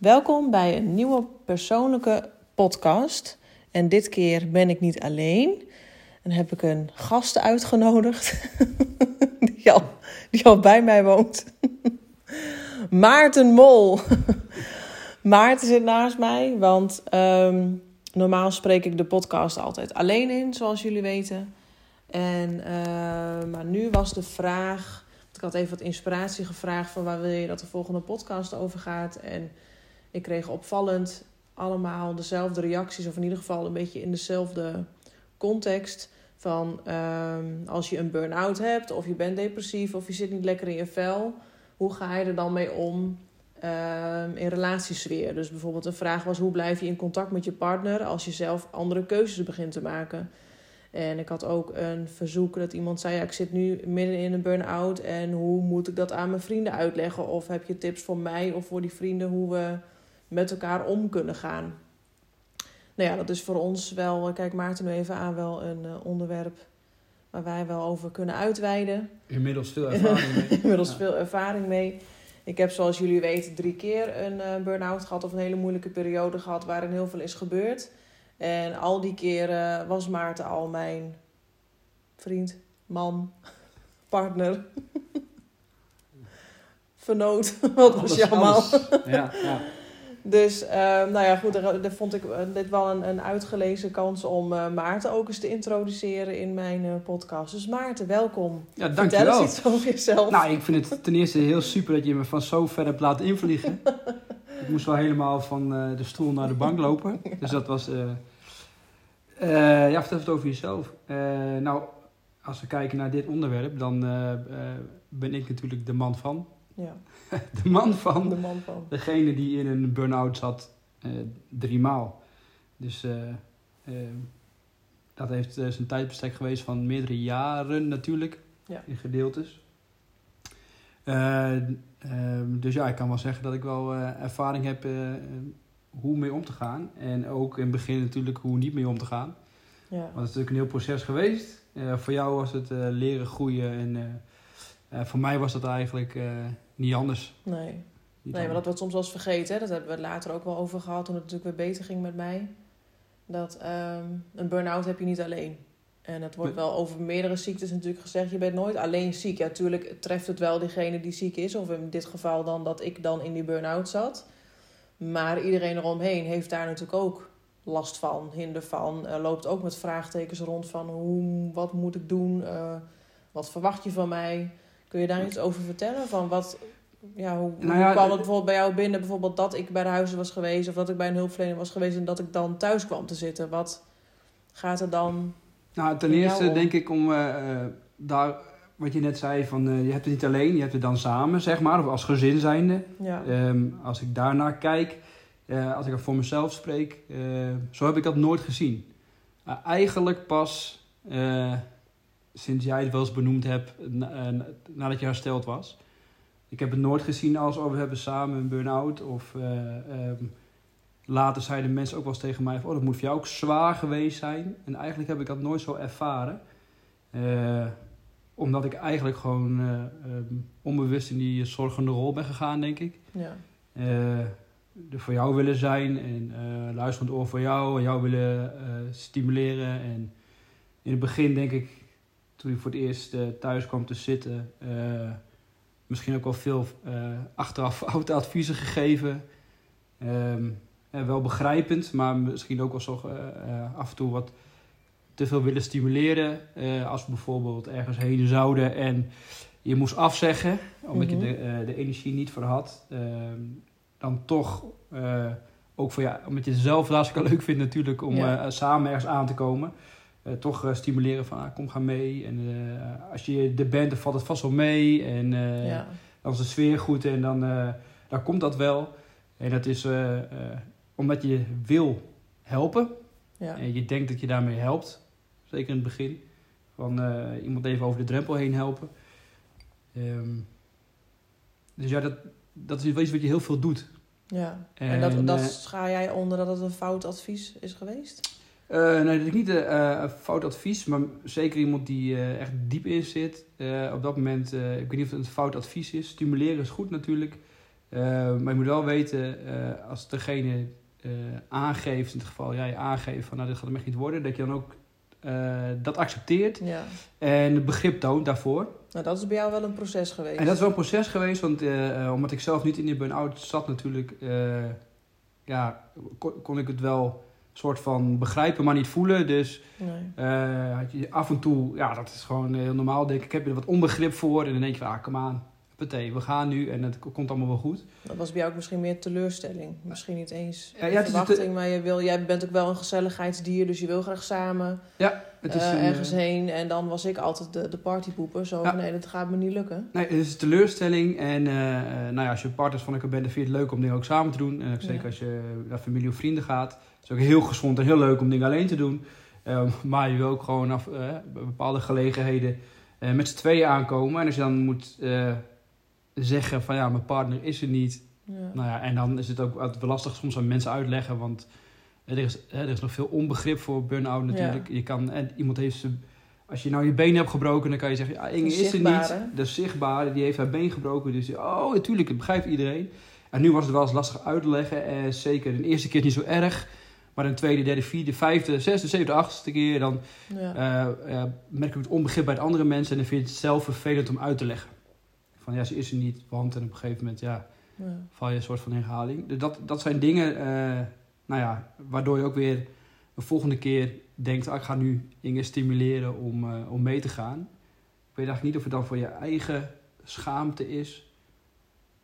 Welkom bij een nieuwe persoonlijke podcast. En dit keer ben ik niet alleen. En heb ik een gast uitgenodigd die al, die al bij mij woont. Maarten Mol. Maarten zit naast mij, want ehm, normaal spreek ik de podcast altijd alleen in, zoals jullie weten. En, eh, maar nu was de vraag, ik had even wat inspiratie gevraagd van waar wil je dat de volgende podcast over gaat. En ik kreeg opvallend allemaal dezelfde reacties, of in ieder geval een beetje in dezelfde context. Van ehm, als je een burn-out hebt, of je bent depressief, of je zit niet lekker in je vel, hoe ga je er dan mee om um, in relatiesfeer? Dus bijvoorbeeld een vraag was: hoe blijf je in contact met je partner als je zelf andere keuzes begint te maken? En ik had ook een verzoek dat iemand zei: Ik zit nu midden in een burn-out en hoe moet ik dat aan mijn vrienden uitleggen? Of heb je tips voor mij of voor die vrienden hoe we met elkaar om kunnen gaan? Nou ja, dat is voor ons wel, kijk Maarten nu even aan, wel een uh, onderwerp waar wij wel over kunnen uitweiden. Inmiddels veel ervaring mee. Inmiddels ja. veel ervaring mee. Ik heb zoals jullie weten drie keer een uh, burn-out gehad of een hele moeilijke periode gehad waarin heel veel is gebeurd. En al die keren was Maarten al mijn vriend, man, partner, vernoot. Wat was je allemaal? Ja, ja. Dus, uh, nou ja, goed, daar vond ik dit wel een, een uitgelezen kans om uh, Maarten ook eens te introduceren in mijn uh, podcast. Dus Maarten, welkom. Ja, dankjewel. Vertel eens iets over jezelf. Nou, ik vind het ten eerste heel super dat je me van zo ver hebt laten invliegen. ik moest wel helemaal van de stoel naar de bank lopen. ja. Dus dat was... ja, vertel het over jezelf. nou, als we kijken naar dit onderwerp, dan ben ik natuurlijk de man van. Ja. De man van. De man van. Degene die in een burn-out zat, uh, drie maal. Dus uh, uh, dat heeft zijn tijdbestek geweest van meerdere jaren natuurlijk. Ja. In gedeeltes. dus ja, ik kan wel zeggen dat ik wel ervaring heb hoe mee om te gaan. En ook in het begin natuurlijk hoe niet mee om te gaan. Ja. Want het is natuurlijk een heel proces geweest. voor jou was het leren groeien en uh, voor mij was dat eigenlijk uh, niet anders. Nee. Niet nee, maar dat wordt soms wel eens vergeten. Hè? Dat hebben we later ook wel over gehad toen het natuurlijk weer beter ging met mij. Dat um, een burn-out heb je niet alleen. En het wordt wel over meerdere ziektes natuurlijk gezegd. Je bent nooit alleen ziek. Ja, natuurlijk treft het wel diegene die ziek is. Of in dit geval dan dat ik dan in die burn-out zat. Maar iedereen eromheen heeft daar natuurlijk ook last van, hinder van. Uh, loopt ook met vraagtekens rond van hoe, wat moet ik doen? Uh, wat verwacht je van mij? Kun je daar iets over vertellen? Van wat, ja, hoe, nou ja, hoe kwam het bijvoorbeeld bij jou binnen? Bijvoorbeeld dat ik bij de huizen was geweest of dat ik bij een hulpverlener was geweest en dat ik dan thuis kwam te zitten. Wat gaat er dan? Nou, ten eerste denk ik om uh, daar, wat je net zei, van uh, je hebt het niet alleen, je hebt het dan samen, zeg maar, of als gezin zijnde. Ja. Um, als ik daarnaar kijk, uh, als ik er voor mezelf spreek, zo heb ik dat nooit gezien. eigenlijk pas sinds jij het wel eens benoemd hebt nadat je hersteld was. Ik heb het nooit gezien als oh, we hebben samen een burn-out. Of uh, um, later zeiden mensen ook wel eens tegen mij: oh, dat moet voor jou ook zwaar geweest zijn. En eigenlijk heb ik dat nooit zo ervaren. Uh, omdat ik eigenlijk gewoon uh, um, onbewust in die zorgende rol ben gegaan, denk ik. Ja. er voor jou willen zijn en luisterend oor voor jou en jou willen stimuleren. En in het begin denk ik toen ik voor het eerst uh, thuis kwam te zitten, uh, misschien ook wel veel uh, achteraf oude adviezen gegeven. Um, wel begrijpend, maar misschien ook wel zo af en toe wat te veel willen stimuleren. als we bijvoorbeeld ergens heen zouden en je moest afzeggen, omdat mm -hmm. je de, de energie niet voor had, ehm, dan toch ook voor ja, omdat je het zelf hartstikke leuk vindt natuurlijk om ja. samen ergens aan te komen. Uh, toch uh, stimuleren van ah, kom ga mee. En uh, als je er bent, dan valt het vast wel mee. En ja. dan is de sfeer goed en dan, dan komt dat wel. En dat is omdat je wil helpen. Ja. En je denkt dat je daarmee helpt. Zeker in het begin. Van iemand even over de drempel heen helpen. Um, dus ja, dat, dat is iets wat je heel veel doet. Ja, en, en dat, dat jij onder dat het een fout advies is geweest? Uh, nee, dat is niet een uh, fout advies, maar zeker iemand die uh, echt diep in zit. op dat moment, ik weet niet of het een fout advies is. Stimuleren is goed natuurlijk. Eh, maar je moet wel weten, eh, als degene eh, aangeeft, in het geval jij aangeeft van nou dit gaat hem echt niet worden, dat je dan ook eh, dat accepteert Ja. en het begrip toont daarvoor. Nou, dat is bij jou wel een proces geweest. En dat is wel een proces geweest, want eh, eh, omdat ik zelf niet in die burn-out zat natuurlijk, eh, ja, kon, kon ik het wel soort van begrijpen, maar niet voelen. Dus Nee. eh, af en toe, ja, dat is gewoon heel normaal, denk ik, ik heb je er wat onbegrip voor. En dan denk je van, ah, kom aan, Partij, we gaan nu en het komt allemaal wel goed. Dat was bij jou ook misschien meer teleurstelling. Misschien niet eens Ja, ja, het is verwachting, maar je wil, jij bent ook wel een gezelligheidsdier, dus je wil graag samen Ja, het is eh, ergens eh, heen. En dan was ik altijd de, de partypoeper. Zo Ja. nee, dat gaat me niet lukken. Nee, het is teleurstelling. En eh, eh, nou ja, als je partners van elkaar bent, dan vind je het leuk om dingen ook samen te doen. En ook zeker als je naar familie of vrienden gaat. Het is ook heel gezond en heel leuk om dingen alleen te doen. Eh, maar je wil ook gewoon af, bij bepaalde gelegenheden eh, met z'n tweeën aankomen. En als je dan moet eh, zeggen van ja, mijn partner is er niet. Ja. Nou ja, en dan is het ook altijd wel lastig soms aan mensen uitleggen. Want er is, hè, er is nog veel onbegrip voor burn-out natuurlijk. Je kan, en iemand heeft. Als je nou je been hebt gebroken, dan kan je zeggen... Ja, Inge is er niet. zichtbare. Dat is zichtbaar. Die heeft haar been gebroken. Dus oh, natuurlijk, dat begrijpt iedereen. En nu was het wel eens lastig uit te leggen. En zeker de eerste keer niet zo erg. Maar de tweede, derde, vierde, vijfde, zesde, zevende, achtste keer... dan Ja. eh, merk ik het onbegrip bij de andere mensen. En dan vind je het zelf vervelend om uit te leggen. Van ja, ze is er niet. Want en op een gegeven moment, ja Ja. val je een soort van herhaling. Dus dat, dat zijn dingen, eh, nou ja, waardoor je ook weer de volgende keer denkt, ah, ik ga nu Inge stimuleren om, eh, om mee te gaan. Ik weet eigenlijk niet of het dan voor je eigen schaamte is.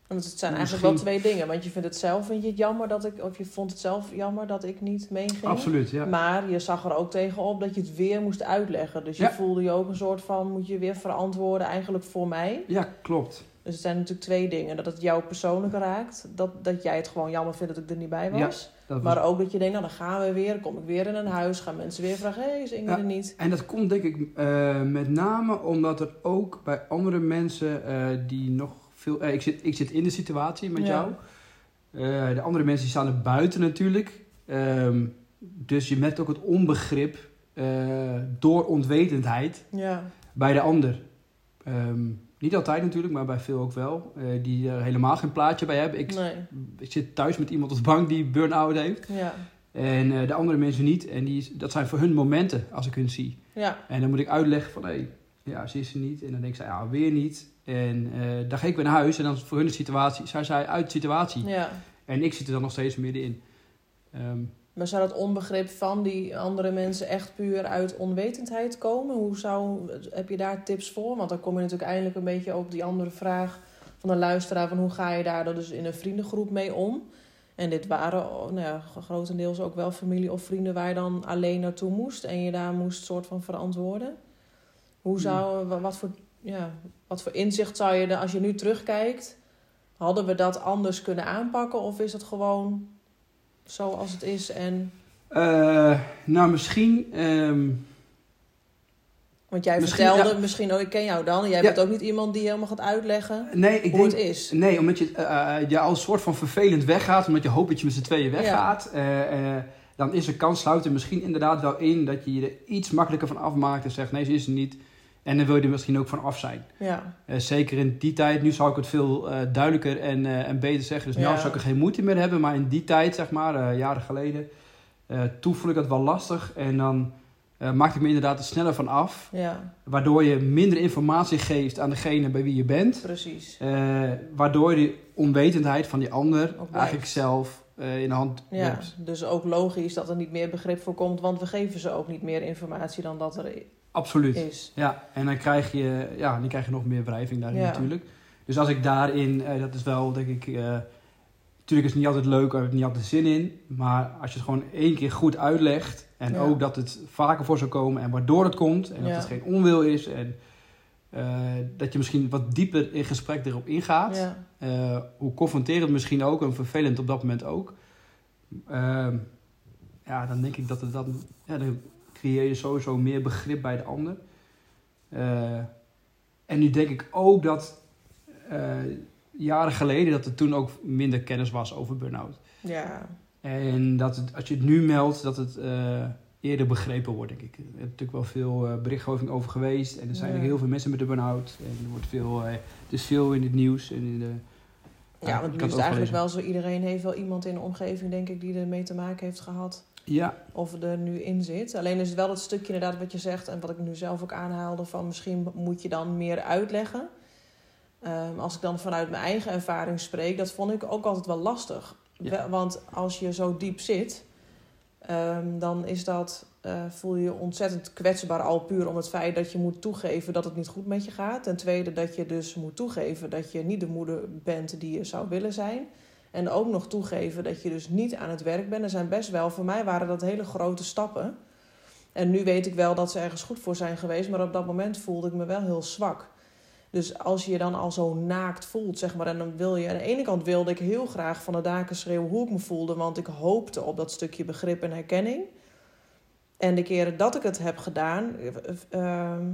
Want het zijn Misschien- eigenlijk wel twee dingen. Want je vindt het zelf, vind je het jammer dat ik, of je vond het zelf jammer dat ik niet meeging. Absoluut, ja. Maar je zag er ook tegenop dat je het weer moest uitleggen. Dus je Ja. voelde je ook een soort van, moet je weer verantwoorden eigenlijk voor mij. Ja, klopt. Dus het zijn natuurlijk twee dingen. Dat het jou persoonlijk raakt. Dat, dat jij het gewoon jammer vindt dat ik er niet bij was. Maar ook dat je denkt, nou dan gaan we weer. Kom ik weer in een huis. Gaan mensen weer vragen, hé, hey, is Inge Ja. er niet? En dat komt denk ik eh, met name omdat er ook bij andere mensen eh, die nog veel... eh, ik, zit, ik zit in de situatie met Ja. jou. Eh, de andere mensen staan er buiten natuurlijk. Ehm, dus je merkt ook het onbegrip eh, door onwetendheid Ja, bij de ander. Ehm, niet altijd natuurlijk, maar bij veel ook wel. die er helemaal geen plaatje bij hebben. Ik, nee. ik zit thuis met iemand op de bank die burn-out heeft. Ja, En de andere mensen niet. En die, dat zijn voor hun momenten als ik hun zie. ja, En dan moet ik uitleggen van, hé, ja, ze is er niet. En dan denk ik, ja, weer niet. En eh, dan ga ik weer naar huis en dan is voor hun de situatie, zijn zij uit de situatie. ja. En ik zit er dan nog steeds middenin. Ehm Maar zou dat onbegrip van die andere mensen echt puur uit onwetendheid komen? Hoe zou, heb je daar tips voor? Want dan kom je natuurlijk eindelijk een beetje op die andere vraag van een luisteraar. Van hoe ga je daar dus in een vriendengroep mee om? En dit waren oh, nou ja, grotendeels ook wel familie of vrienden waar je dan alleen naartoe moest. En je daar moest soort van verantwoorden. Hoe zou, wa- wat voor, ja, wat voor inzicht zou je, als je nu terugkijkt... Hadden we dat anders kunnen aanpakken? Of is het gewoon zoals het is en... eh, nou, misschien... ehm, Want jij Misschien, vertelde, ja. misschien, oh ik ken jou dan. Jij Ja. bent ook niet iemand die helemaal gaat uitleggen nee, ik hoe denk... het is. Nee, omdat je, eh, je al een soort van vervelend weggaat. Omdat je hoopt dat je met z'n tweeën weggaat. eh, eh, dan is er kans, sluit er misschien inderdaad wel in... dat je je er iets makkelijker van afmaakt en zegt... nee, ze is er niet. En dan wil je er misschien ook van af zijn. Ja, Eh, zeker in die tijd. Nu zou ik het veel eh, duidelijker en, eh, en beter zeggen. Dus nu Ja. zou ik er geen moeite meer hebben. Maar in die tijd, zeg maar, jaren geleden... toen vond ik dat wel lastig. En dan maakte ik me inderdaad er sneller van af. ja, Waardoor je minder informatie geeft aan degene bij wie je bent. precies. Waardoor je de onwetendheid van die ander eigenlijk zelf in de hand Ja, hebt. dus ook logisch dat er niet meer begrip voor komt, want we geven ze ook niet meer informatie dan dat er Absoluut. is. Ja, en dan krijg je, ja, dan krijg je nog meer wrijving daarin Ja. natuurlijk. Dus als ik daarin, eh, dat is wel denk ik... eh, natuurlijk is het niet altijd leuk, heb ik niet altijd zin in. Maar als je het gewoon één keer goed uitlegt... en Ja. ook dat het vaker voor zou komen en waardoor het komt... en dat Ja. het geen onwil is... en eh, dat je misschien wat dieper in gesprek erop ingaat... Hoe confronterend misschien ook en vervelend op dat moment ook. Ehm, ja, dan denk ik dat het dan, ja, dan creëer je sowieso meer begrip bij de ander. Eh, en nu denk ik ook dat eh, jaren geleden dat er toen ook minder kennis was over burn-out. ja, En dat het, als je het nu meldt, dat het eh, eerder begrepen wordt, denk ik. Er is natuurlijk wel veel berichtgeving over geweest. En er zijn Ja. heel veel mensen met de burn-out. En er wordt veel, het is veel in het nieuws en in de Ja, want nu is het eigenlijk wel zo. Iedereen heeft wel iemand in de omgeving, denk ik, die ermee te maken heeft gehad. Ja, Of er nu in zit. Alleen is het wel het stukje inderdaad wat je zegt. En wat ik nu zelf ook aanhaalde. Van misschien moet je dan meer uitleggen. Ehm, als ik dan vanuit mijn eigen ervaring spreek. Dat vond ik ook altijd wel lastig. Ja. Want als je zo diep zit. ehm, dan is dat, eh, voel je je ontzettend kwetsbaar al puur om het feit dat je moet toegeven dat het niet goed met je gaat. Ten tweede dat je dus moet toegeven dat je niet de moeder bent die je zou willen zijn. En ook nog toegeven dat je dus niet aan het werk bent. Er zijn best wel, voor mij waren dat hele grote stappen. En nu weet ik wel dat ze ergens goed voor zijn geweest. Maar op dat moment voelde ik me wel heel zwak. Dus als je je dan al zo naakt voelt, zeg maar. En dan wil je, aan de ene kant wilde ik heel graag van de daken schreeuwen hoe ik me voelde. Want ik hoopte op dat stukje begrip en herkenning. En de keren dat ik het heb gedaan, eh, ehm,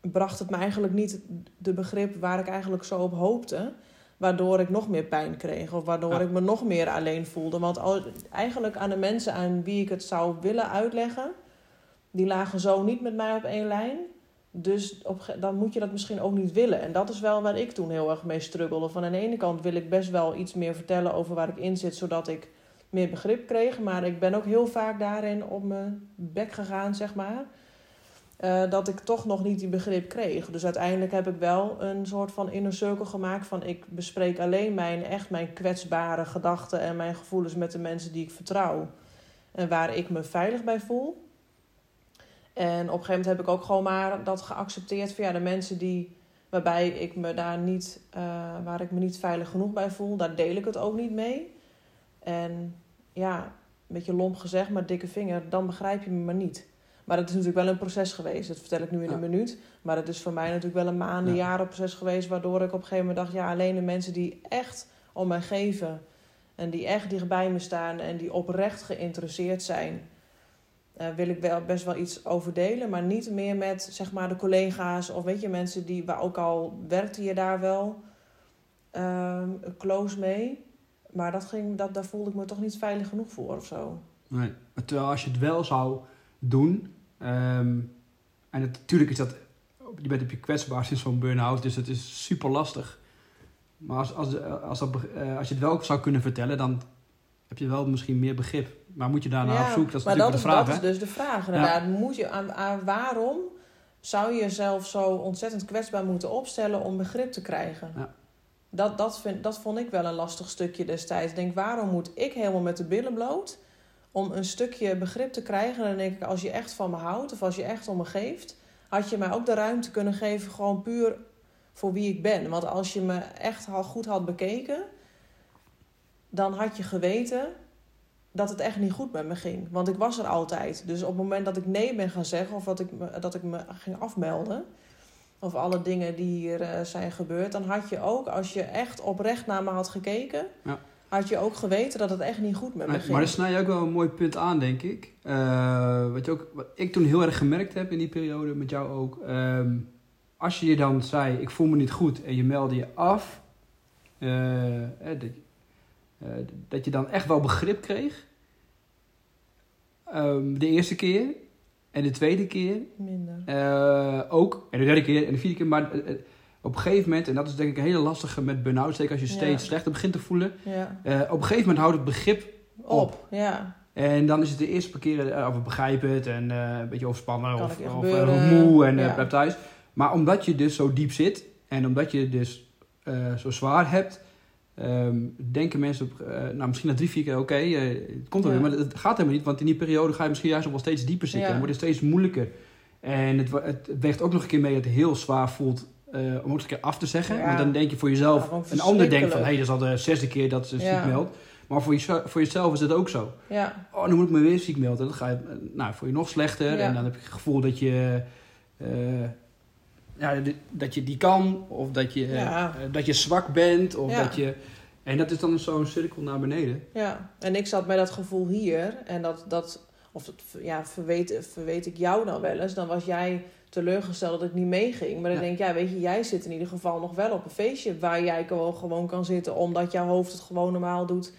bracht het me eigenlijk niet de begrip waar ik eigenlijk zo op hoopte. Waardoor ik nog meer pijn kreeg of waardoor Ja. ik me nog meer alleen voelde. Want al, eigenlijk aan de mensen aan wie ik het zou willen uitleggen, die lagen zo niet met mij op één lijn. Dus op, dan moet je dat misschien ook niet willen. En dat is wel waar ik toen heel erg mee struggelde. Van aan de ene kant wil ik best wel iets meer vertellen over waar ik in zit, zodat ik meer begrip kreeg. Maar ik ben ook heel vaak daarin op mijn bek gegaan, zeg maar. Eh, dat ik toch nog niet die begrip kreeg. Dus uiteindelijk heb ik wel een soort van inner circle gemaakt van ik bespreek alleen mijn echt mijn kwetsbare gedachten en mijn gevoelens met de mensen die ik vertrouw en waar ik me veilig bij voel. En op een gegeven moment heb ik ook gewoon maar dat geaccepteerd van ja, de mensen die waarbij ik me daar niet, eh, waar ik me niet veilig genoeg bij voel, daar deel ik het ook niet mee. En ja, een beetje lomp gezegd, maar dikke vinger, dan begrijp je me maar niet. Maar het is natuurlijk wel een proces geweest. Dat vertel ik nu in Ja. een minuut. Maar het is voor mij natuurlijk wel een maanden, Ja. jaren proces geweest. Waardoor ik op een gegeven moment dacht: ja, alleen de mensen die echt om mij geven. En die echt dichtbij me staan en die oprecht geïnteresseerd zijn. eh, wil ik wel best wel iets over delen. Maar niet meer met zeg maar de collega's of weet je, mensen die, waar ook al werkte je daar wel ehm, close mee. Maar dat ging, dat, daar voelde ik me toch niet veilig genoeg voor of zo. nee. Maar Terwijl als je het wel zou doen... ehm, en het, natuurlijk is dat... Je bent op je kwetsbaar in zo'n burn-out, dus het is super lastig. Maar als, als, als, dat, eh, als je het wel zou kunnen vertellen, dan heb je wel misschien meer begrip. Maar moet je daarna op zoek? Dat is maar natuurlijk dat de is, vraag, dat hè? is dus de vraag. Inderdaad. Moet je, aan, aan waarom zou je jezelf zo ontzettend kwetsbaar moeten opstellen om begrip te krijgen? Ja. Dat, dat, vind, dat vond ik wel een lastig stukje destijds. Ik denk, waarom moet ik helemaal met de billen bloot om een stukje begrip te krijgen? En dan denk ik, als je echt van me houdt of als je echt om me geeft, had je mij ook de ruimte kunnen geven, gewoon puur voor wie ik ben. Want als je me echt al goed had bekeken, dan had je geweten dat het echt niet goed met me ging. Want ik was er altijd. Dus op het moment dat ik nee ben gaan zeggen of dat ik me, dat ik me ging afmelden. Of alle dingen die hier eh, zijn gebeurd. Dan had je ook, als je echt oprecht naar me had gekeken. Ja. Had je ook geweten dat het echt niet goed met me ging. maar daar snij je ook wel een mooi punt aan, denk ik. Eh, wat, je ook, wat ik toen heel erg gemerkt heb in die periode, met jou ook. ehm, als je je dan zei, ik voel me niet goed en je meldde je af. eh, eh, dat, eh, dat je dan echt wel begrip kreeg. Ehm, de eerste keer. En de tweede keer Minder. ook. En de derde keer en de vierde keer. Maar op een gegeven moment, en dat is denk ik een hele lastige met burn-out. Zeker als je Ja. steeds slechter begint te voelen. Ja. eh, op een gegeven moment houdt het begrip Op. Ja. en dan is het de eerste paar keren, eh, of we begrijpen het en eh, een beetje overspannen Kan of, moe en Ja. blijf thuis. Maar omdat je dus zo diep zit en omdat je dus zo zwaar hebt, ehm, denken mensen op, nou misschien na drie, vier keer, oké, het komt er Ja. weer, maar het gaat helemaal niet, want in die periode ga je misschien juist nog wel steeds dieper zitten Ja. en wordt het steeds moeilijker. En het, het weegt ook nog een keer mee dat het heel zwaar voelt eh, om ook eens een keer af te zeggen. Ja. Want dan denk je voor jezelf, een ander denkt van, hé, verschrikkelijk. dat is al de zesde keer dat ze ziek meldt. Maar voor, je, voor jezelf is het ook zo. Ja. Oh, dan moet ik me weer ziek melden. Dan ga je, nou, voel je nog slechter. En dan heb je het gevoel dat je, eh, ja, dat je die kan. Of dat je, eh, dat je zwak bent. Of dat je, en dat is dan zo'n cirkel naar beneden. Ja, en ik zat met dat gevoel hier. En dat, dat of dat, ja, verweet, verweet ik jou dan wel eens. Dan was jij teleurgesteld dat ik niet meeging. Maar dan Ja. denk ik, ja, weet je, jij zit in ieder geval nog wel op een feestje waar jij gewoon, gewoon kan zitten. Omdat jouw hoofd het gewoon normaal doet.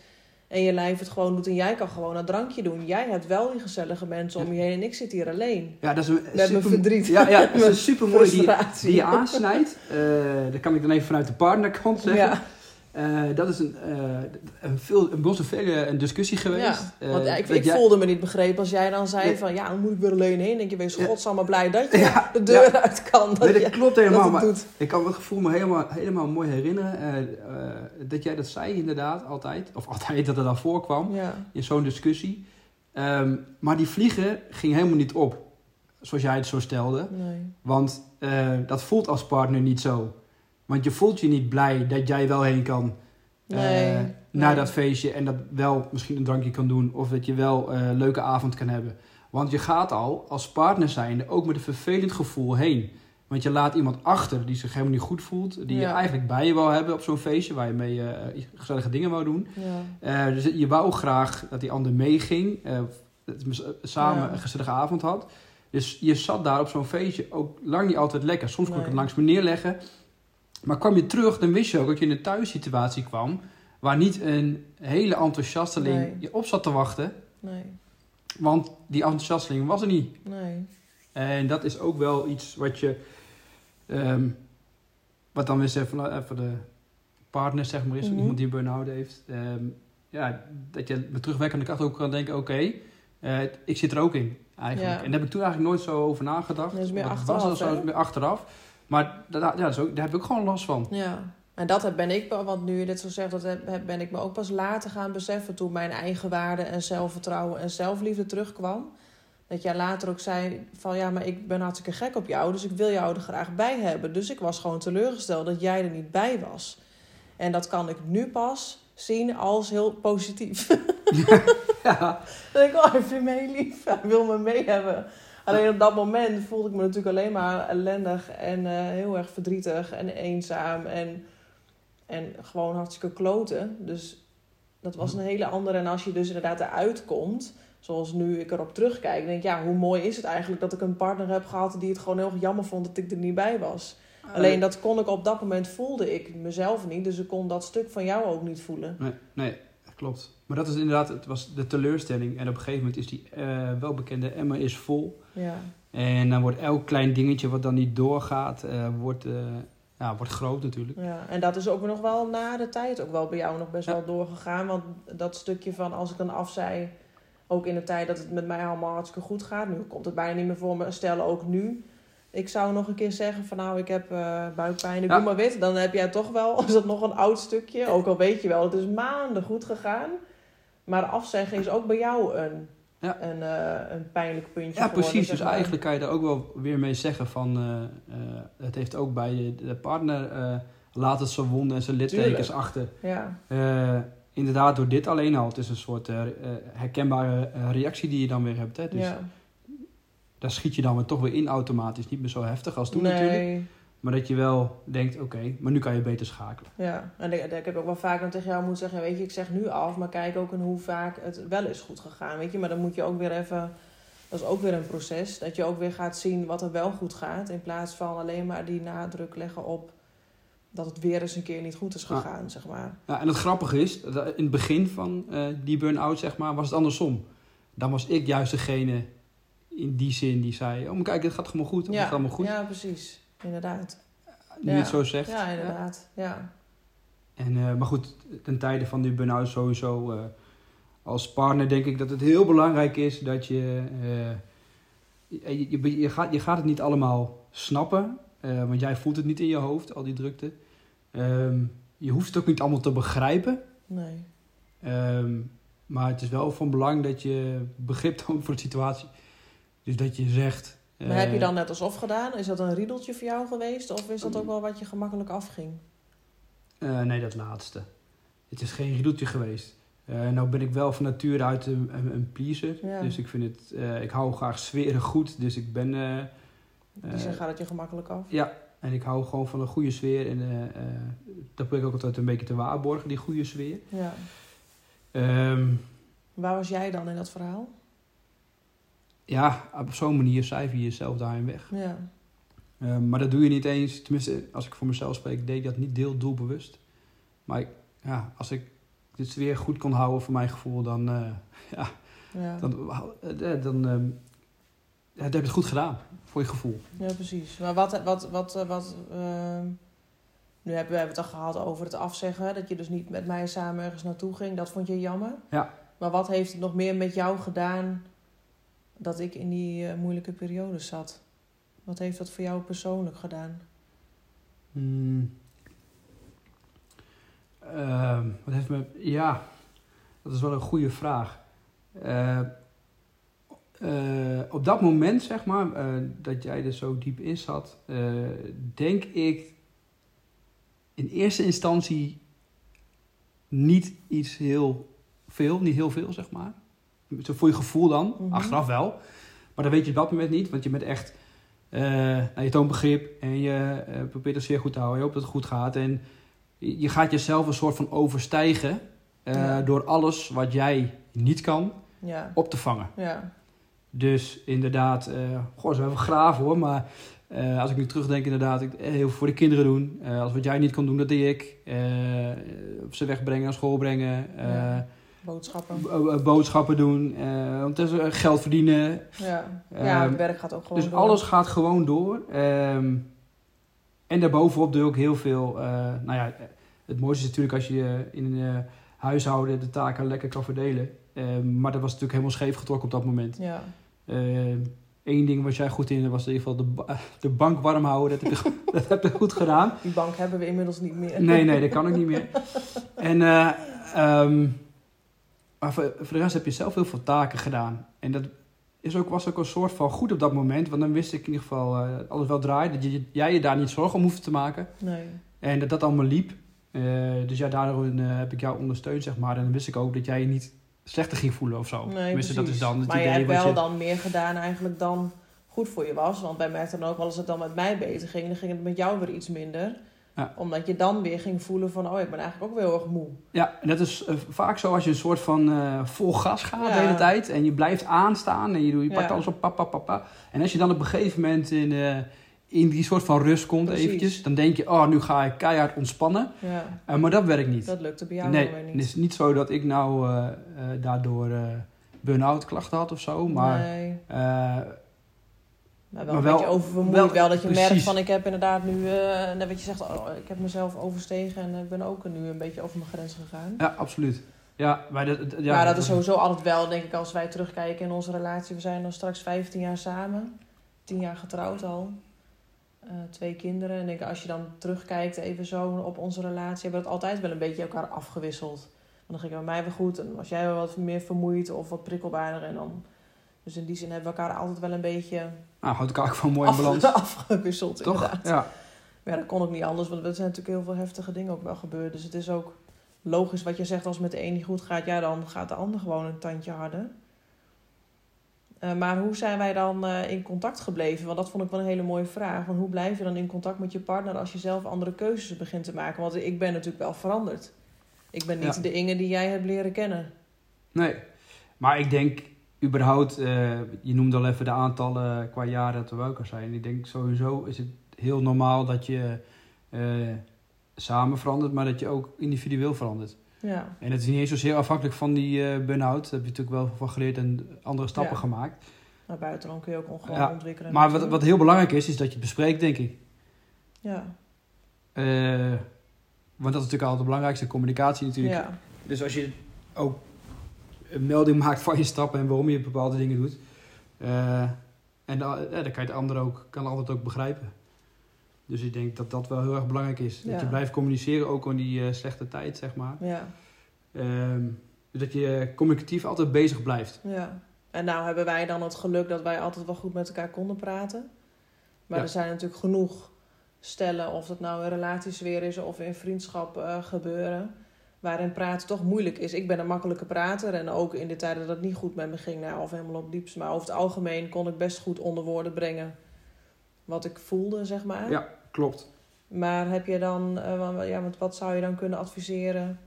En je lijf het gewoon doet. En jij kan gewoon een drankje doen. Jij hebt wel die gezellige mensen om je heen. En ik zit hier alleen. Ja, dat is een Met mijn super, verdriet. Ja, ja, dat is een super mooi die, die je aansnijdt. Eh dat kan ik dan even vanuit de partnerkant zeggen. Ja, Eh, dat is een, eh, een, veel, een vele een discussie geweest. Ja, want Eh, ik, dat ik jij- voelde me niet begrepen als jij dan zei Nee. van... Ja, dan moet ik weer alleen heen. denk je, wees Ja. godsamme blij dat je Ja, de deur ja. uit kan. Dat, Nee, dat je, klopt helemaal. het Maar doet. ik kan het gevoel me helemaal, helemaal mooi herinneren. dat jij dat zei inderdaad altijd. Of altijd dat het dan voorkwam. In zo'n discussie. Ehm, maar die vliegen ging helemaal niet op, zoals jij het zo stelde. nee. Want dat voelt als partner niet zo. Want je voelt je niet blij dat jij wel heen kan eh, naar nee. dat feestje en dat wel misschien een drankje kan doen of dat je wel eh, een leuke avond kan hebben. Want je gaat al als partner zijnde ook met een vervelend gevoel heen. Want je laat iemand achter die zich helemaal niet goed voelt, die je eigenlijk bij je wou hebben op zo'n feestje waar je mee eh, gezellige dingen wou doen. Ja. Eh, dus je wou graag dat die ander meeging. eh, samen Ja. een gezellige avond had. Dus je zat daar op zo'n feestje ook lang niet altijd lekker. Soms kon ik het langs me neerleggen. Maar kwam je terug, dan wist je ook dat je in een thuissituatie kwam... waar niet een hele enthousiasteling Nee. je op zat te wachten. Nee, Want die enthousiasteling was er niet. nee. En dat is ook wel iets wat je... ehm, wat dan weer zegt van, eh, de partner, zeg maar, is Mhm. iemand die een burn-out heeft. ehm, ja, dat je met terugwerkende kracht ook kan denken, oké, eh, ik zit er ook in, eigenlijk. Ja. En daar heb ik toen eigenlijk nooit zo over nagedacht. Dat is meer achteraf, Was dat zo, meer achteraf. Maar dat, ja, dat is ook, daar heb ik ook gewoon last van. Ja, en dat ben ik, want nu je dit zo zegt, dat ben ik me ook pas later gaan beseffen toen mijn eigen waarde en zelfvertrouwen en zelfliefde terugkwam. Dat jij later ook zei van ja, maar ik ben hartstikke gek op jou, dus ik wil jou er graag bij hebben. Dus ik was gewoon teleurgesteld dat jij er niet bij was. En dat kan ik nu pas zien als heel positief. Ja, denk ik, oh, hij vindt me heel lief. Hij wil me mee hebben. Alleen op dat moment voelde ik me natuurlijk alleen maar ellendig en eh, heel erg verdrietig en eenzaam en, en gewoon hartstikke kloten. Dus dat was een hele andere. En als je dus inderdaad eruit komt, zoals nu ik erop terugkijk, denk ik, ja, hoe mooi is het eigenlijk dat ik een partner heb gehad die het gewoon heel erg jammer vond dat ik er niet bij was. Alleen dat kon ik op dat moment voelde ik mezelf niet, dus ik kon dat stuk van jou ook niet voelen. Nee, nee, dat klopt. Maar dat is inderdaad, het was de teleurstelling. En op een gegeven moment is die eh, welbekende emmer is vol. Ja, En dan wordt elk klein dingetje wat dan niet doorgaat, eh, wordt, eh, ja, wordt groot natuurlijk. Ja, en dat is ook nog wel na de tijd ook wel bij jou nog best Ja. wel doorgegaan. Want dat stukje van als ik dan afzei, ook in de tijd dat het met mij allemaal hartstikke goed gaat. Nu komt het bijna niet meer voor me. Stel ook nu. Ik zou nog een keer zeggen van nou, ik heb eh, buikpijn, ik Ja. doe maar wit. Dan heb jij toch wel, is dat nog een oud stukje. Ook al weet je wel, het is maanden goed gegaan. Maar afzeggen is ook bij jou een, Ja. een, eh, een pijnlijk puntje Ja, precies. Dus maar. eigenlijk kan je daar ook wel weer mee zeggen van... eh, eh, het heeft ook bij de partner... laat het zijn wonden en zijn littekens achter. Ja, inderdaad, door dit alleen al. Het is een soort herkenbare reactie die je dan weer hebt. Hè? Dus ja. daar schiet je dan weer toch weer in automatisch. Niet meer zo heftig als toen natuurlijk. Maar dat je wel denkt, oké, maar nu kan je beter schakelen. Ja, en ik, ik heb ook wel vaak dan tegen jou moeten zeggen, weet je, ik zeg nu af, maar kijk ook in hoe vaak het wel is goed gegaan, weet je. Maar dan moet je ook weer even, dat is ook weer een proces, dat je ook weer gaat zien wat er wel goed gaat, in plaats van alleen maar die nadruk leggen op dat het weer eens een keer niet goed is Ah. gegaan, zeg maar. Ja, en het grappige is, in het begin van eh, die burn-out, zeg maar, was het andersom. Dan was ik juist degene in die zin die zei, oh, maar kijk, het gaat helemaal goed. Het gaat allemaal goed. ja, precies, inderdaad. nu Ja. het zo zegt. Ja, inderdaad, ja. En, eh, maar goed, ten tijde van die burn-out sowieso eh, als partner denk ik dat het heel belangrijk is dat je... eh, je, je, je, gaat, je gaat het niet allemaal snappen, want jij voelt het niet in je hoofd, al die drukte. Ehm, je hoeft het ook niet allemaal te begrijpen. Nee. Ehm, maar het is wel van belang dat je begrip toont voor de situatie. Dus dat je zegt... Maar heb je eh, dan net alsof gedaan? Is dat een riedeltje voor jou geweest? Of is dat ook wel wat je gemakkelijk afging? eh, nee, dat laatste. Het is geen riedeltje geweest. Eh, nou ben ik wel van nature uit een, een, een pleaser. Ja. Dus ik vind het... ik hou graag sferen goed. Dus ik ben... Die zeggen gaat het je gemakkelijk af? ja, en ik hou gewoon van een goede sfeer. En dat probeer ik ook altijd een beetje te waarborgen, die goede sfeer. Ja. Ehm, Waar was jij dan in dat verhaal? Ja, op zo'n manier cijfer je jezelf daarin weg. Ja. Eh, maar dat doe je niet eens. Tenminste, als ik voor mezelf spreek, deed ik dat niet deel doelbewust. Maar ik, ja, als ik dit weer goed kon houden voor mijn gevoel, dan, eh, ja, Ja. dan, eh, dan, ehm, heb je het goed gedaan voor je gevoel. ja, precies. Maar wat, wat, wat, wat, ehm, Nu hebben we het al gehad over het afzeggen. Dat je dus niet met mij samen ergens naartoe ging. Dat vond je jammer. Ja. Maar wat heeft het nog meer met jou gedaan dat ik in die eh, moeilijke periode zat? Wat heeft dat voor jou persoonlijk gedaan? Hmm. Ehm, wat heeft me... Ja, dat is wel een goede vraag. Eh, eh, op dat moment, zeg maar, dat jij er zo diep in zat, denk ik in eerste instantie niet iets heel veel, niet heel veel, zeg maar. Zo voor je gevoel dan, Mhm. achteraf wel. Maar dat weet je op dat moment niet, want je bent echt... nou, je toont begrip en je eh, probeert het zeer goed te houden. Je hoopt dat het goed gaat. En je gaat jezelf een soort van overstijgen... eh, Ja. door alles wat jij niet kan Ja, op te vangen. ja, Dus inderdaad, eh goh, ze hebben graven hoor. Maar als ik nu terugdenk, inderdaad, ik, heel veel voor de kinderen doen. Eh, als wat jij niet kon doen, dat deed ik. Op ze wegbrengen, naar school brengen. Ja. Boodschappen. bo- eh, boodschappen doen. eh ondertussen geld verdienen. Ja, ja Ehm, het werk gaat ook gewoon Dus door. alles gaat gewoon door. Ehm, en daarbovenop doe ik ook heel veel. eh, nou ja, het mooiste is natuurlijk als je in een eh, huishouden de taken lekker kan verdelen. Ehm, maar dat was natuurlijk helemaal scheef getrokken op dat moment. Ja, Eén ding was jij goed in, was in ieder geval de, ba- de bank warm houden. Dat heb, je, go- dat heb je goed gedaan. die bank hebben we inmiddels niet meer. Nee, nee, dat kan ook niet meer. En, eh, maar voor, voor de rest heb je zelf heel veel taken gedaan. En dat is ook, was ook een soort van goed op dat moment. Want dan wist ik in ieder geval eh, alles wel draait. Dat je, jij je daar niet zorgen om hoefde te maken. Nee. En dat dat allemaal liep. Eh, dus ja, daarin eh, heb ik jou ondersteund, zeg maar. En dan wist ik ook dat jij je niet slechter ging voelen of zo. Nee, Tenminste, dat is dan het maar je hebt wel je... dan meer gedaan eigenlijk dan goed voor je was. Want bij mij dan ook, als het dan met mij beter ging, dan ging het met jou weer iets minder. Ja. Omdat je dan weer ging voelen van, oh, ik ben eigenlijk ook wel heel erg moe. Ja, en dat is eh, vaak zo als je een soort van eh, vol gas gaat Ja. de hele tijd. En je blijft aanstaan en je, doet- je pakt Ja. alles op, pap, pap, pap, pap. En als je dan op een gegeven moment in, eh, in die soort van rust komt Precies. eventjes. Dan denk je, oh, nu ga ik keihard ontspannen. Ja, maar dat werkt niet. dat lukte bij jou nee, weer het niet. is niet zo dat ik nou daardoor burn-out klachten had of zo. Maar nee, maar wel maar een beetje oververmoeid. wel- Wel, dat je merkt van, ik heb inderdaad nu, eh, net wat je zegt, oh, ik heb mezelf overstegen en ik ben ook nu een beetje over mijn grens gegaan. ja, absoluut. Ja, maar dat, ja, maar dat is sowieso altijd wel, denk ik, als wij terugkijken in onze relatie. We zijn dan straks 15 jaar samen. 10 jaar getrouwd al. Eh, twee kinderen. En ik denk, als je dan terugkijkt even zo op onze relatie... hebben we het altijd wel een beetje elkaar afgewisseld. Dan ging het bij mij weer goed. En was jij wel wat meer vermoeid of wat prikkelbaarder. En dan... Dus in die zin hebben we elkaar altijd wel een beetje Nou, houdt elkaar ook van mooi in balans. afgewisseld, Toch? inderdaad. Ja. Maar ja, dat kon ook niet anders, want er zijn natuurlijk heel veel heftige dingen ook wel gebeurd. Dus het is ook logisch wat je zegt, als het met de een niet goed gaat, ja, dan gaat de ander gewoon een tandje harder. Eh, maar hoe zijn wij dan eh, in contact gebleven? Want dat vond ik wel een hele mooie vraag. Want hoe blijf je dan in contact met je partner als je zelf andere keuzes begint te maken? Want ik ben natuurlijk wel veranderd. Ik ben niet Ja. de Inge die jij hebt leren kennen. Nee, maar ik denk überhaupt, eh, je noemde al even de aantallen qua jaren dat we bij elkaar zijn. Ik denk sowieso is het heel normaal dat je eh, samen verandert, maar dat je ook individueel verandert. Ja, En het is niet eens zozeer afhankelijk van die eh burn-out. Daar heb je natuurlijk wel van geleerd en andere stappen Ja. gemaakt. naar buiten kun je ook gewoon Ja, ontwikkelen. Maar wat, wat heel belangrijk is, is dat je het bespreekt, denk ik. Ja, Eh, want dat is natuurlijk altijd het belangrijkste, communicatie natuurlijk. ja, Dus als je ook een melding maakt van je stappen en waarom je bepaalde dingen doet. eh, en dan, ja, dan kan je de ander ook, kan het ook begrijpen. Dus ik denk dat dat wel heel erg belangrijk is. Ja. Dat je blijft communiceren, ook in die eh, slechte tijd, zeg maar. ja. Ehm, dus dat je communicatief altijd bezig blijft. Ja, en nou hebben wij dan het geluk dat wij altijd wel goed met elkaar konden praten. Maar Ja. er zijn natuurlijk genoeg stellen, of dat nou in relatiesfeer is of in vriendschap eh, gebeuren, waarin praten toch moeilijk is. Ik ben een makkelijke prater en ook in de tijden dat het niet goed met me ging, nou, of helemaal op diepst. Maar over het algemeen kon ik best goed onder woorden brengen wat ik voelde, zeg maar. Ja, klopt. Maar heb je dan, eh, ja, want wat zou je dan kunnen adviseren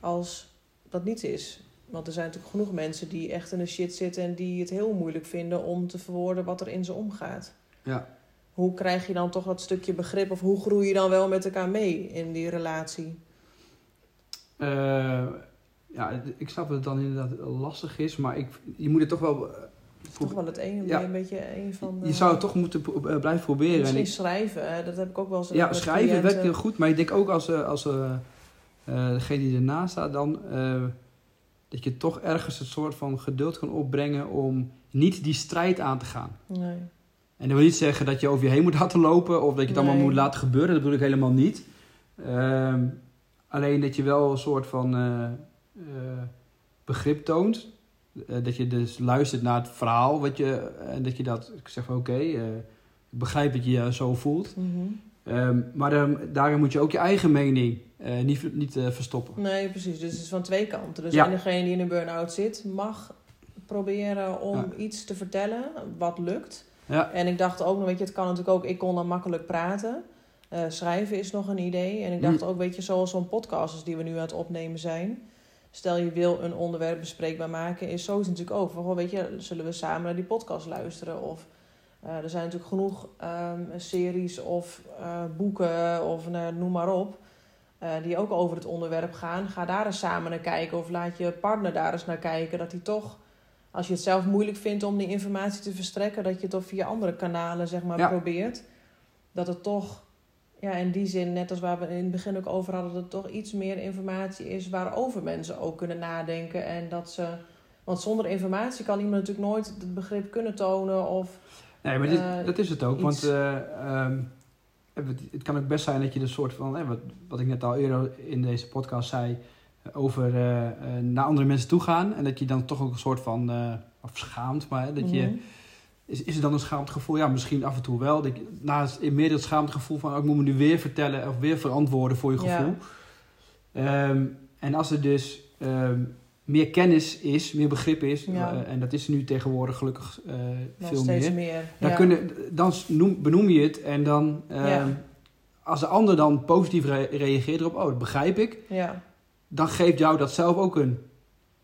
als dat niet is? Want er zijn natuurlijk genoeg mensen die echt in de shit zitten en die het heel moeilijk vinden om te verwoorden wat er in ze omgaat. Ja. Hoe krijg je dan toch dat stukje begrip of hoe groei je dan wel met elkaar mee in die relatie? Eh, ja, ik snap dat het dan inderdaad lastig is, maar ik, je moet het toch wel. eh, toch wel het een, Ja. een beetje een van de... Je zou het toch moeten pro- eh, blijven proberen. En Misschien ik, schrijven, dat heb ik ook wel eens ja, schrijven werkt heel goed. Maar ik denk ook als, eh, als eh, eh, degene die ernaast staat dan... eh, dat je toch ergens een soort van geduld kan opbrengen om niet die strijd aan te gaan. Nee. En dat wil niet zeggen dat je over je heen moet laten lopen of dat je het allemaal moet laten gebeuren. Dat bedoel ik helemaal niet. Ehm, alleen dat je wel een soort van eh, eh, begrip toont. Eh, dat je dus luistert naar het verhaal. Wat je, en dat je dat, ik zeg van oké, ik begrijp dat je je zo voelt. Mhm. Ehm, maar dan- daarin moet je ook je eigen mening niet, niet verstoppen. Nee, precies. Dus het is van twee kanten. Dus Ja. degene die in een burn-out zit, mag proberen om Ja. iets te vertellen wat lukt. Ja, En ik dacht ook, weet je, het kan natuurlijk ook, ik kon dan makkelijk praten. Eh, schrijven is nog een idee. En ik dacht Hm. ook, weet je, zoals zo'n podcast als die we nu aan het opnemen zijn. Stel je wil een onderwerp bespreekbaar maken, is zo is het natuurlijk ook. Van, weet je, zullen we samen naar die podcast luisteren? Of eh, er zijn natuurlijk genoeg ehm, series of eh, boeken of nou, noem maar op. die ook over het onderwerp gaan. Ga daar eens samen naar kijken. Of laat je partner daar eens naar kijken. Dat hij toch, als je het zelf moeilijk vindt om die informatie te verstrekken, dat je het toch via andere kanalen zeg maar, Ja. probeert. Dat het toch, ja, in die zin, net als waar we in het begin ook over hadden, dat het toch iets meer informatie is waarover mensen ook kunnen nadenken. En dat ze. Want zonder informatie kan iemand natuurlijk nooit het begrip kunnen tonen. Of nee, maar dit, Eh, dat is het ook. iets- Want eh, ehm, het, het kan ook best zijn dat je een soort van, eh, wat, wat ik net al eerder in deze podcast zei, over eh, naar andere mensen toe gaan. En dat je dan toch ook een soort van, of schaamt, maar dat je, Mhm. Is, is er dan een schaamtegevoel? Ja, misschien af en toe wel. Dat je, naast in meer het schaamtegevoel van, oh, ik moet me nu weer vertellen of weer verantwoorden voor je Ja. gevoel. Ehm, en als er dus ehm, meer kennis is, meer begrip is, Ja. eh, en dat is er nu tegenwoordig gelukkig eh, veel meer. meer. Dan, ja. kunnen, dan noem, benoem je het en dan, ehm, als de ander dan positief re- reageert erop, oh, dat begrijp ik, ja. dan geeft jou dat zelf ook een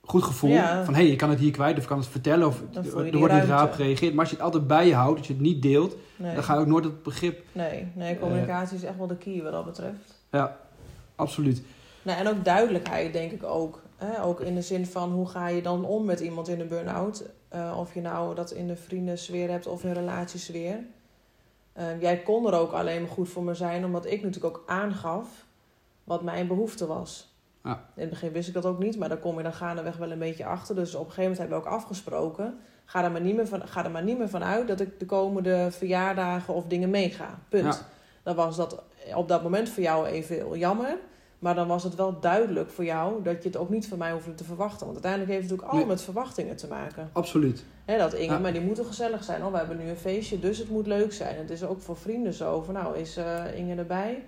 goed gevoel. Ja. Van hé, hey, je kan het hier kwijt of je kan het vertellen of er wordt niet raar op gereageerd. Maar als je het altijd bij je houdt, als je het niet deelt, Nee. dan ga je ook nooit het begrip. nee, nee, communicatie is echt wel de key wat dat betreft. Ja, absoluut. Nou, en ook duidelijkheid, denk ik ook. Hè? Ook in de zin van hoe ga je dan om met iemand in een burn-out? Eh, of je nou dat in de vriendensfeer hebt of in relatiesfeer. Eh, jij kon er ook alleen maar goed voor me zijn, omdat ik natuurlijk ook aangaf wat mijn behoefte was. Ja. In het begin wist ik dat ook niet, maar daar kom je dan gaandeweg wel een beetje achter. Dus op een gegeven moment hebben we ook afgesproken. Ga er maar niet meer van, ga er maar niet meer van uit dat ik de komende verjaardagen of dingen meega. Punt. Ja. Dan was dat op dat moment voor jou even jammer. Maar dan was het wel duidelijk voor jou dat je het ook niet van mij hoefde te verwachten. Want uiteindelijk heeft het natuurlijk allemaal Nee. met verwachtingen te maken. Absoluut. Dat Inge, Ja. maar die moeten gezellig zijn. Oh, we hebben nu een feestje, dus het moet leuk zijn. Het is ook voor vrienden zo. Van, nou, is eh, Inge erbij?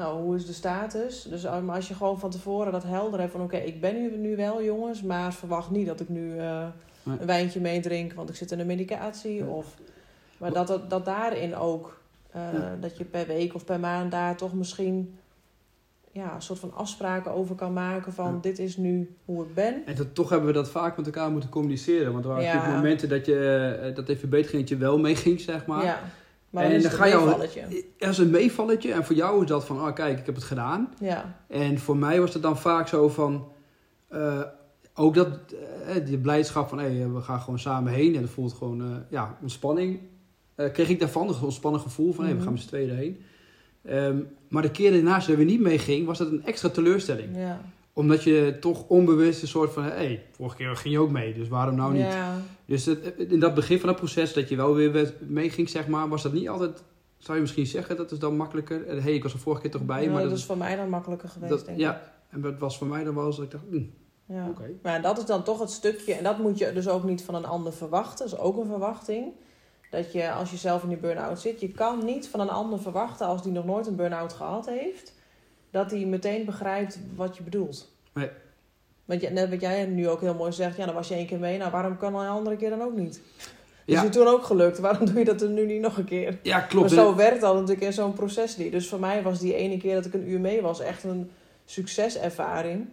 Nou, hoe is de status? Dus eh, maar als je gewoon van tevoren dat helder hebt van... Oké, ik ben nu, nu wel, jongens, maar verwacht niet dat ik nu eh, een wijntje meedrink... want ik zit in de medicatie. Ja. Of, maar dat, dat, dat daarin ook... eh, Ja. Dat je per week of per maand daar toch misschien... Ja, een soort van afspraken over kan maken van... Ja. dit is nu hoe ik ben. En dat, toch hebben we dat vaak met elkaar moeten communiceren. Want er waren momenten dat, je, dat even beter ging, dat je wel meeging, zeg maar. Maar En dan is dan ga je een al- meevalletje. Er is een meevalletje en voor jou is dat van, ah kijk, ik heb het gedaan. Ja, En voor mij was het dan vaak zo van, eh, ook dat, eh, die blijdschap van, hé, we gaan gewoon samen heen. En dat voelt gewoon, eh, ja, ontspanning. Kreeg ik daarvan, een ontspannen gevoel van, hé, we Mhm. gaan met z'n tweeën heen. Ehm, maar de keer daarnaast dat we niet mee ging, was dat een extra teleurstelling. ja. Omdat je toch onbewust een soort van, hé, hey, vorige keer ging je ook mee, dus waarom nou niet? Ja, Dus in dat begin van het proces, dat je wel weer werd- meeging, zeg maar, was dat niet altijd, zou je misschien zeggen, dat is dan makkelijker. Hé, hey, ik was er vorige keer toch bij, Ja, maar dat dat, is voor mij dan makkelijker geweest, dat- denk ja. ik. en dat was voor mij dan wel eens dat ik dacht, hm, Ja. oké. Maar dat is dan toch het stukje, en dat moet je dus ook niet van een ander verwachten. Dat is ook een verwachting. Dat je, als je zelf in die burn-out zit, je kan niet van een ander verwachten als die nog nooit een burn-out gehad heeft, dat hij meteen begrijpt wat je bedoelt. Nee. Want net wat jij nu ook heel mooi zegt, ja, dan was je één keer mee, nou waarom kan een andere keer dan ook niet? Is Ja. je toen ook gelukt, waarom doe je dat er nu niet nog een keer? Ja, klopt. Maar zo werkt dat natuurlijk in zo'n proces niet. Dus voor mij was die ene keer dat ik een uur mee was echt een succeservaring.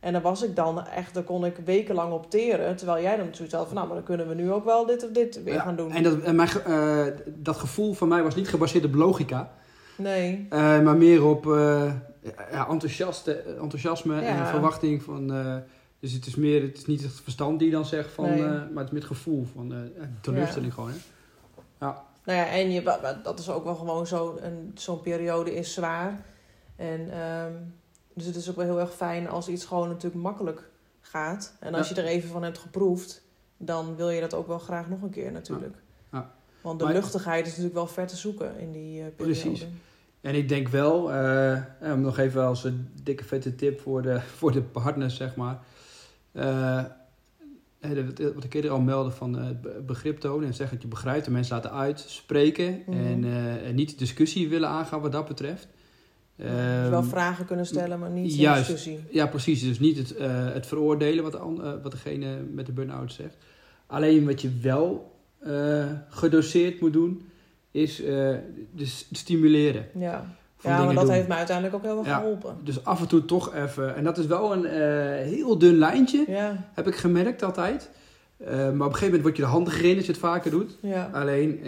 En dan was ik dan echt, dan kon ik wekenlang opteren. Terwijl jij dan zoiets had van, nou, maar dan kunnen we nu ook wel dit of dit weer Ja, gaan doen. En, dat, en mijn, eh, dat gevoel van mij was niet gebaseerd op logica, Nee, eh, maar meer op eh, ja, enthousiaste, enthousiasme Ja. en verwachting van, eh, Dus het is meer, het is niet het verstand die dan zegt van, Nee. eh, maar het is met het gevoel van eh, teleurstelling gewoon. Hè? Ja, Nou ja, en je, dat is ook wel gewoon zo. een- Zo'n periode is zwaar. En ehm, dus het is ook wel heel erg fijn als iets gewoon natuurlijk makkelijk gaat. En als Ja. je er even van hebt geproefd, dan wil je dat ook wel graag nog een keer natuurlijk. Ja. Want de Maar- luchtigheid is natuurlijk wel ver te zoeken in die eh, periode. Precies. En ik denk wel, eh, nog even als een dikke vette tip voor de, voor de partners, zeg maar. Eh, de- wat ik eerder al meldde van het be- begrip tonen en zeggen dat je begrijpt. De mensen laten uitspreken Mhm. en, eh, en niet discussie willen aangaan wat dat betreft. dus wel Ehm, vragen kunnen stellen, maar niet juist. discussie. Ja, precies. Dus niet het, het veroordelen wat, de wat degene met de burn-out zegt. Alleen wat je wel gedoseerd moet doen, is eh, dus stimuleren. Ja, ja maar dat doen. heeft me uiteindelijk ook heel erg Ja. geholpen. Dus af en toe toch even. En dat is wel een eh, heel dun lijntje, Ja, heb ik gemerkt altijd. Eh, maar op een gegeven moment word je er handiger in als je het vaker doet. ja. Alleen,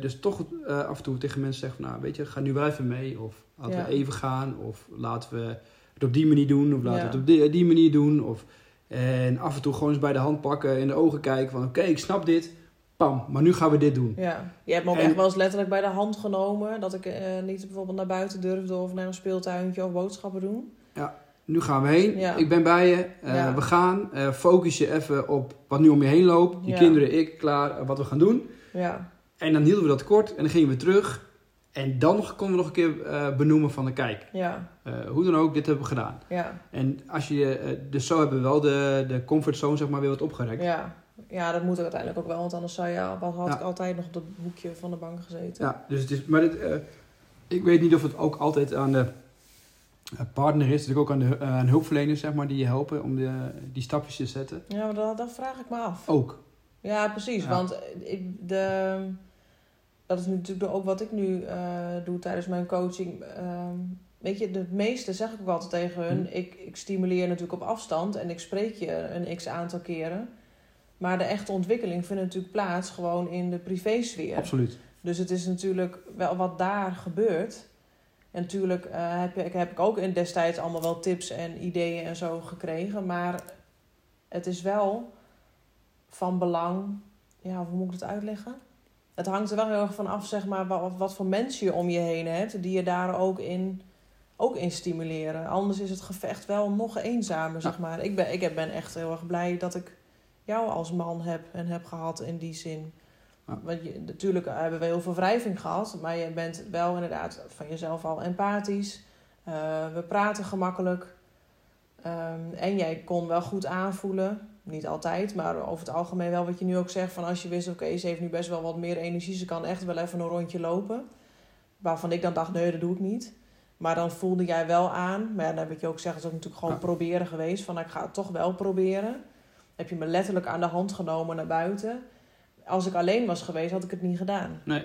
dus toch af en toe tegen mensen zeggen van, nou weet je, ga nu wel even mee. Of laten we even gaan. Of laten we het op die manier doen. Of laten we het op die, die manier doen. Of, en af en toe gewoon eens bij de hand pakken, in de ogen kijken van, oké, ik snap dit. Pam, maar nu gaan we dit doen. Ja, je hebt me ook En- echt wel eens letterlijk bij de hand genomen. Dat ik eh, niet bijvoorbeeld naar buiten durfde of naar een speeltuintje of boodschappen doen. Nu gaan we heen. Ja. Ik ben bij je. Eh, Ja. We gaan. Eh, focus je even op wat nu om je heen loopt. Je Ja. kinderen, ik, klaar. wat we gaan doen. Ja, En dan hielden we dat kort. En dan gingen we terug. En dan nog, konden we nog een keer benoemen van de kijk. ja, hoe dan ook, dit hebben we gedaan. ja, En als je, dus zo hebben we wel de, de comfortzone zeg maar weer wat opgerekt. ja. Ja, dat moet ook uiteindelijk ook wel. Want anders zou je, had Ja. ik altijd nog op dat hoekje van de bank gezeten. Ja, dus het is, maar dit, eh, ik weet niet of het ook altijd aan de eh, partner is. Dus ook aan de eh, aan hulpverleners zeg maar, die je helpen om de, die stapjes te zetten. Ja, maar dat, dat vraag ik me af. Ook. Ja, precies. Ja. Want ik, de, dat is natuurlijk ook wat ik nu doe tijdens mijn coaching. Ehm, weet je, de meeste zeg ik ook altijd tegen hun. Hm. Ik, ik stimuleer natuurlijk op afstand en ik spreek je een x aantal keren. Maar de echte ontwikkeling vindt natuurlijk plaats gewoon in de privésfeer. Absoluut. Dus het is natuurlijk wel wat daar gebeurt. En natuurlijk eh, heb, ik, heb ik ook in destijds allemaal wel tips en ideeën en zo gekregen. Maar het is wel van belang. Ja, hoe moet ik het uitleggen? Het hangt er wel heel erg van af, zeg maar, wat, wat voor mensen je om je heen hebt. Die je daar ook in, ook in stimuleren. Anders is het gevecht wel nog eenzamer, zeg maar. Ik ben, ik ben echt heel erg blij dat ik jou als man heb en heb gehad in die zin. Ja. Want je, natuurlijk hebben we heel veel wrijving gehad, maar je bent wel inderdaad van jezelf al empathisch. Eh, we praten gemakkelijk. Ehm, en jij kon wel goed aanvoelen, niet altijd, maar over het algemeen wel wat je nu ook zegt. Van als je wist, oké, ze heeft nu best wel wat meer energie, ze kan echt wel even een rondje lopen. Waarvan ik dan dacht, nee, dat doe ik niet. Maar dan voelde jij wel aan, maar ja, dan heb ik je ook gezegd, het is ook natuurlijk gewoon Ja. proberen geweest. Van ik ga het toch wel proberen. Heb je me letterlijk aan de hand genomen naar buiten. Als ik alleen was geweest, had ik het niet gedaan. Nee.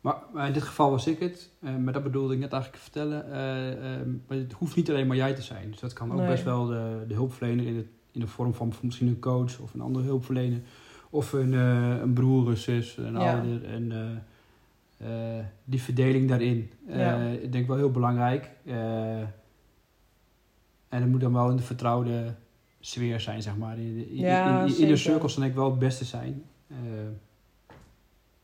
Maar, maar in dit geval was ik het. Eh, maar dat bedoelde ik net eigenlijk te vertellen. Eh, eh, maar het hoeft niet alleen maar jij te zijn. Dus dat kan ook Nee. best wel de, de hulpverlener in, het, in de vorm van misschien een coach of een andere hulpverlener. Of een, eh, een broer, een zus, een Ja. ouder. En die verdeling daarin. Ja. Ik denk wel heel belangrijk. En het moet dan wel in de vertrouwde sfeer zijn, zeg maar. In, in, Ja, in, in, in zeker. de cirkels denk ik wel het beste zijn. Eh,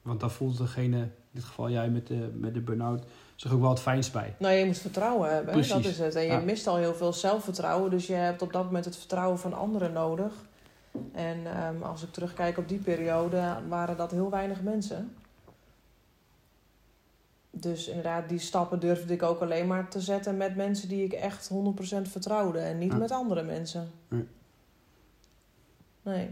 want dan voelt degene, in dit geval jij met de, met de burn-out, zich ook wel het fijnst bij. Nou, je moet vertrouwen hebben, Precies. dat is het. En je Ja. mist al heel veel zelfvertrouwen, dus je hebt op dat moment het vertrouwen van anderen nodig. En ehm, als ik terugkijk op die periode, waren dat heel weinig mensen. Dus inderdaad, die stappen durfde ik ook alleen maar te zetten met mensen die ik echt 100% vertrouwde. En niet Ja. met andere mensen. Nee. Nee.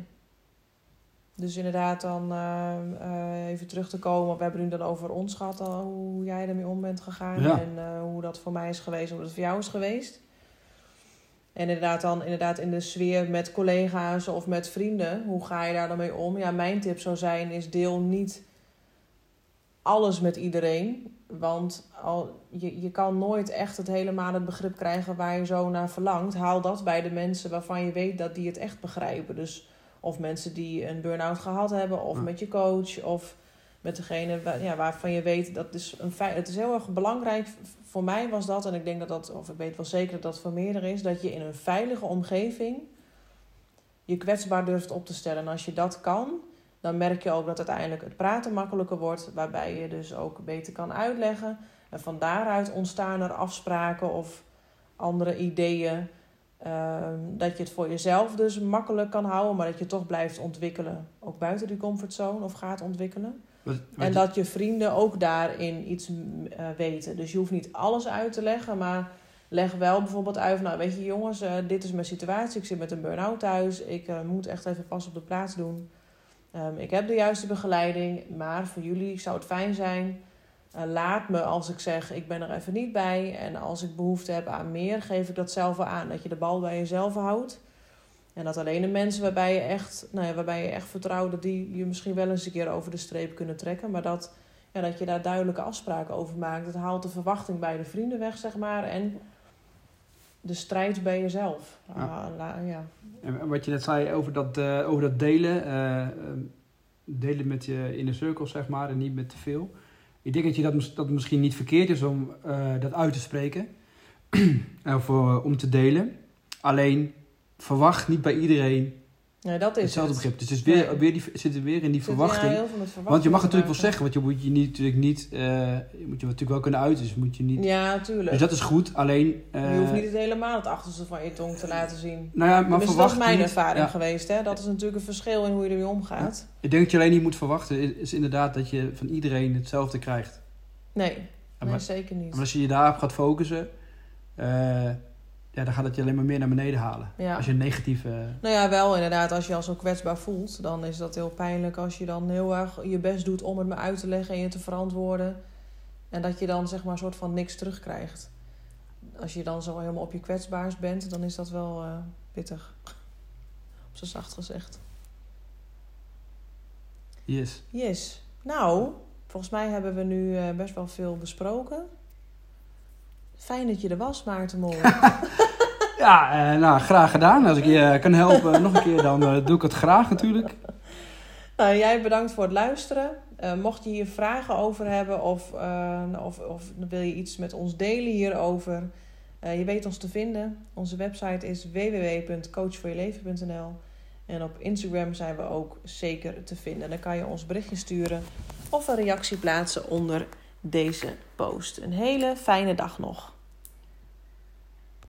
Dus inderdaad, dan ehm, eh, even terug te komen. We hebben nu dan over ons gehad, al, hoe jij ermee om bent gegaan. Ja. En eh, hoe dat voor mij is geweest, hoe dat voor jou is geweest. En inderdaad dan inderdaad in de sfeer met collega's of met vrienden. Hoe ga je daar dan mee om? Ja, mijn tip zou zijn is deel niet alles met iedereen. Want al, je, je kan nooit echt het helemaal het begrip krijgen waar je zo naar verlangt. Haal dat bij de mensen waarvan je weet dat die het echt begrijpen. Dus of mensen die een burn-out gehad hebben, of Ja. met je coach, of met degene wa- ja, waarvan je weet dat is een feit. Het is heel erg belangrijk. Voor mij was dat, en ik denk dat dat, of ik weet wel zeker dat dat voor meerdere is, dat je in een veilige omgeving je kwetsbaar durft op te stellen. En als je dat kan, dan merk je ook dat uiteindelijk het praten makkelijker wordt, waarbij je dus ook beter kan uitleggen. En van daaruit ontstaan er afspraken of andere ideeën. Ehm, dat je het voor jezelf dus makkelijk kan houden, maar dat je toch blijft ontwikkelen. Ook buiten die comfortzone of gaat ontwikkelen. Wat, wat En dat je vrienden ook daarin iets eh, weten. Dus je hoeft niet alles uit te leggen, maar leg wel bijvoorbeeld uit. Nou, weet je, jongens, eh, dit is mijn situatie. Ik zit met een burn-out thuis. Ik eh, moet echt even pas op de plaats doen. Ehm, ik heb de juiste begeleiding, maar voor jullie zou het fijn zijn. eh, laat me als ik zeg, ik ben er even niet bij. En als ik behoefte heb aan meer, geef ik dat zelf aan. Dat je de bal bij jezelf houdt. En dat alleen de mensen waarbij je echt, nou ja, waarbij je echt die je misschien wel eens een keer over de streep kunnen trekken. Maar dat, ja, dat je daar duidelijke afspraken over maakt. Dat haalt de verwachting bij de vrienden weg, zeg maar. En de strijd bij jezelf. Ja. Ah, la- ja. En wat je net zei over dat, eh, over dat delen. eh, eh, delen met je inner circle, zeg maar, en niet met te veel. Ik denk dat, je dat, dat het misschien niet verkeerd is om eh, dat uit te spreken. of om te delen. Alleen, verwacht niet bij iedereen Nee, dat is hetzelfde het. begrip. Dus het is weer, Nee. weer die, zit er weer in die verwachting. heel veel met verwachting Want je mag natuurlijk wel zeggen, want je moet je niet, natuurlijk niet, eh, je moet je natuurlijk wel kunnen uiten. Dus moet je niet. Ja, tuurlijk. Dus dat is goed. Alleen. eh, je hoeft niet het helemaal het achterste van je tong te laten zien. Nou ja, maar Maar dat verwacht is mijn ervaring ja. geweest. Hè? Dat is natuurlijk een verschil in hoe je ermee omgaat. Ik denk dat je alleen niet moet verwachten, is, inderdaad dat je van iedereen hetzelfde krijgt. Nee maar, zeker niet. maar als je je daarop gaat focussen, eh, ja, dan gaat het je alleen maar meer naar beneden halen. Ja. Als je negatief. eh, Nou ja, wel inderdaad. Als je al zo kwetsbaar voelt, dan is dat heel pijnlijk als je dan heel erg je best doet om het me uit te leggen en je te verantwoorden. En dat je dan zeg maar een soort van niks terugkrijgt. Als je dan zo helemaal op je kwetsbaars bent, dan is dat wel eh, pittig. Op z'n zacht gezegd. yes. Yes. Nou, volgens mij hebben we nu eh, best wel veel besproken. Fijn dat je er was, Maarten Mol. Ja, eh, nou, graag gedaan. Als ik je eh, kan helpen nog een keer, dan eh, doe ik het graag natuurlijk. Nou, jij bedankt voor het luisteren. Mocht je hier vragen over hebben of, of, of wil je iets met ons delen hierover, je weet ons te vinden. Onze website is www.coachvoorjeleven.nl en op Instagram zijn we ook zeker te vinden. Dan kan je ons berichtje sturen of een reactie plaatsen onder deze post. Een hele fijne dag nog.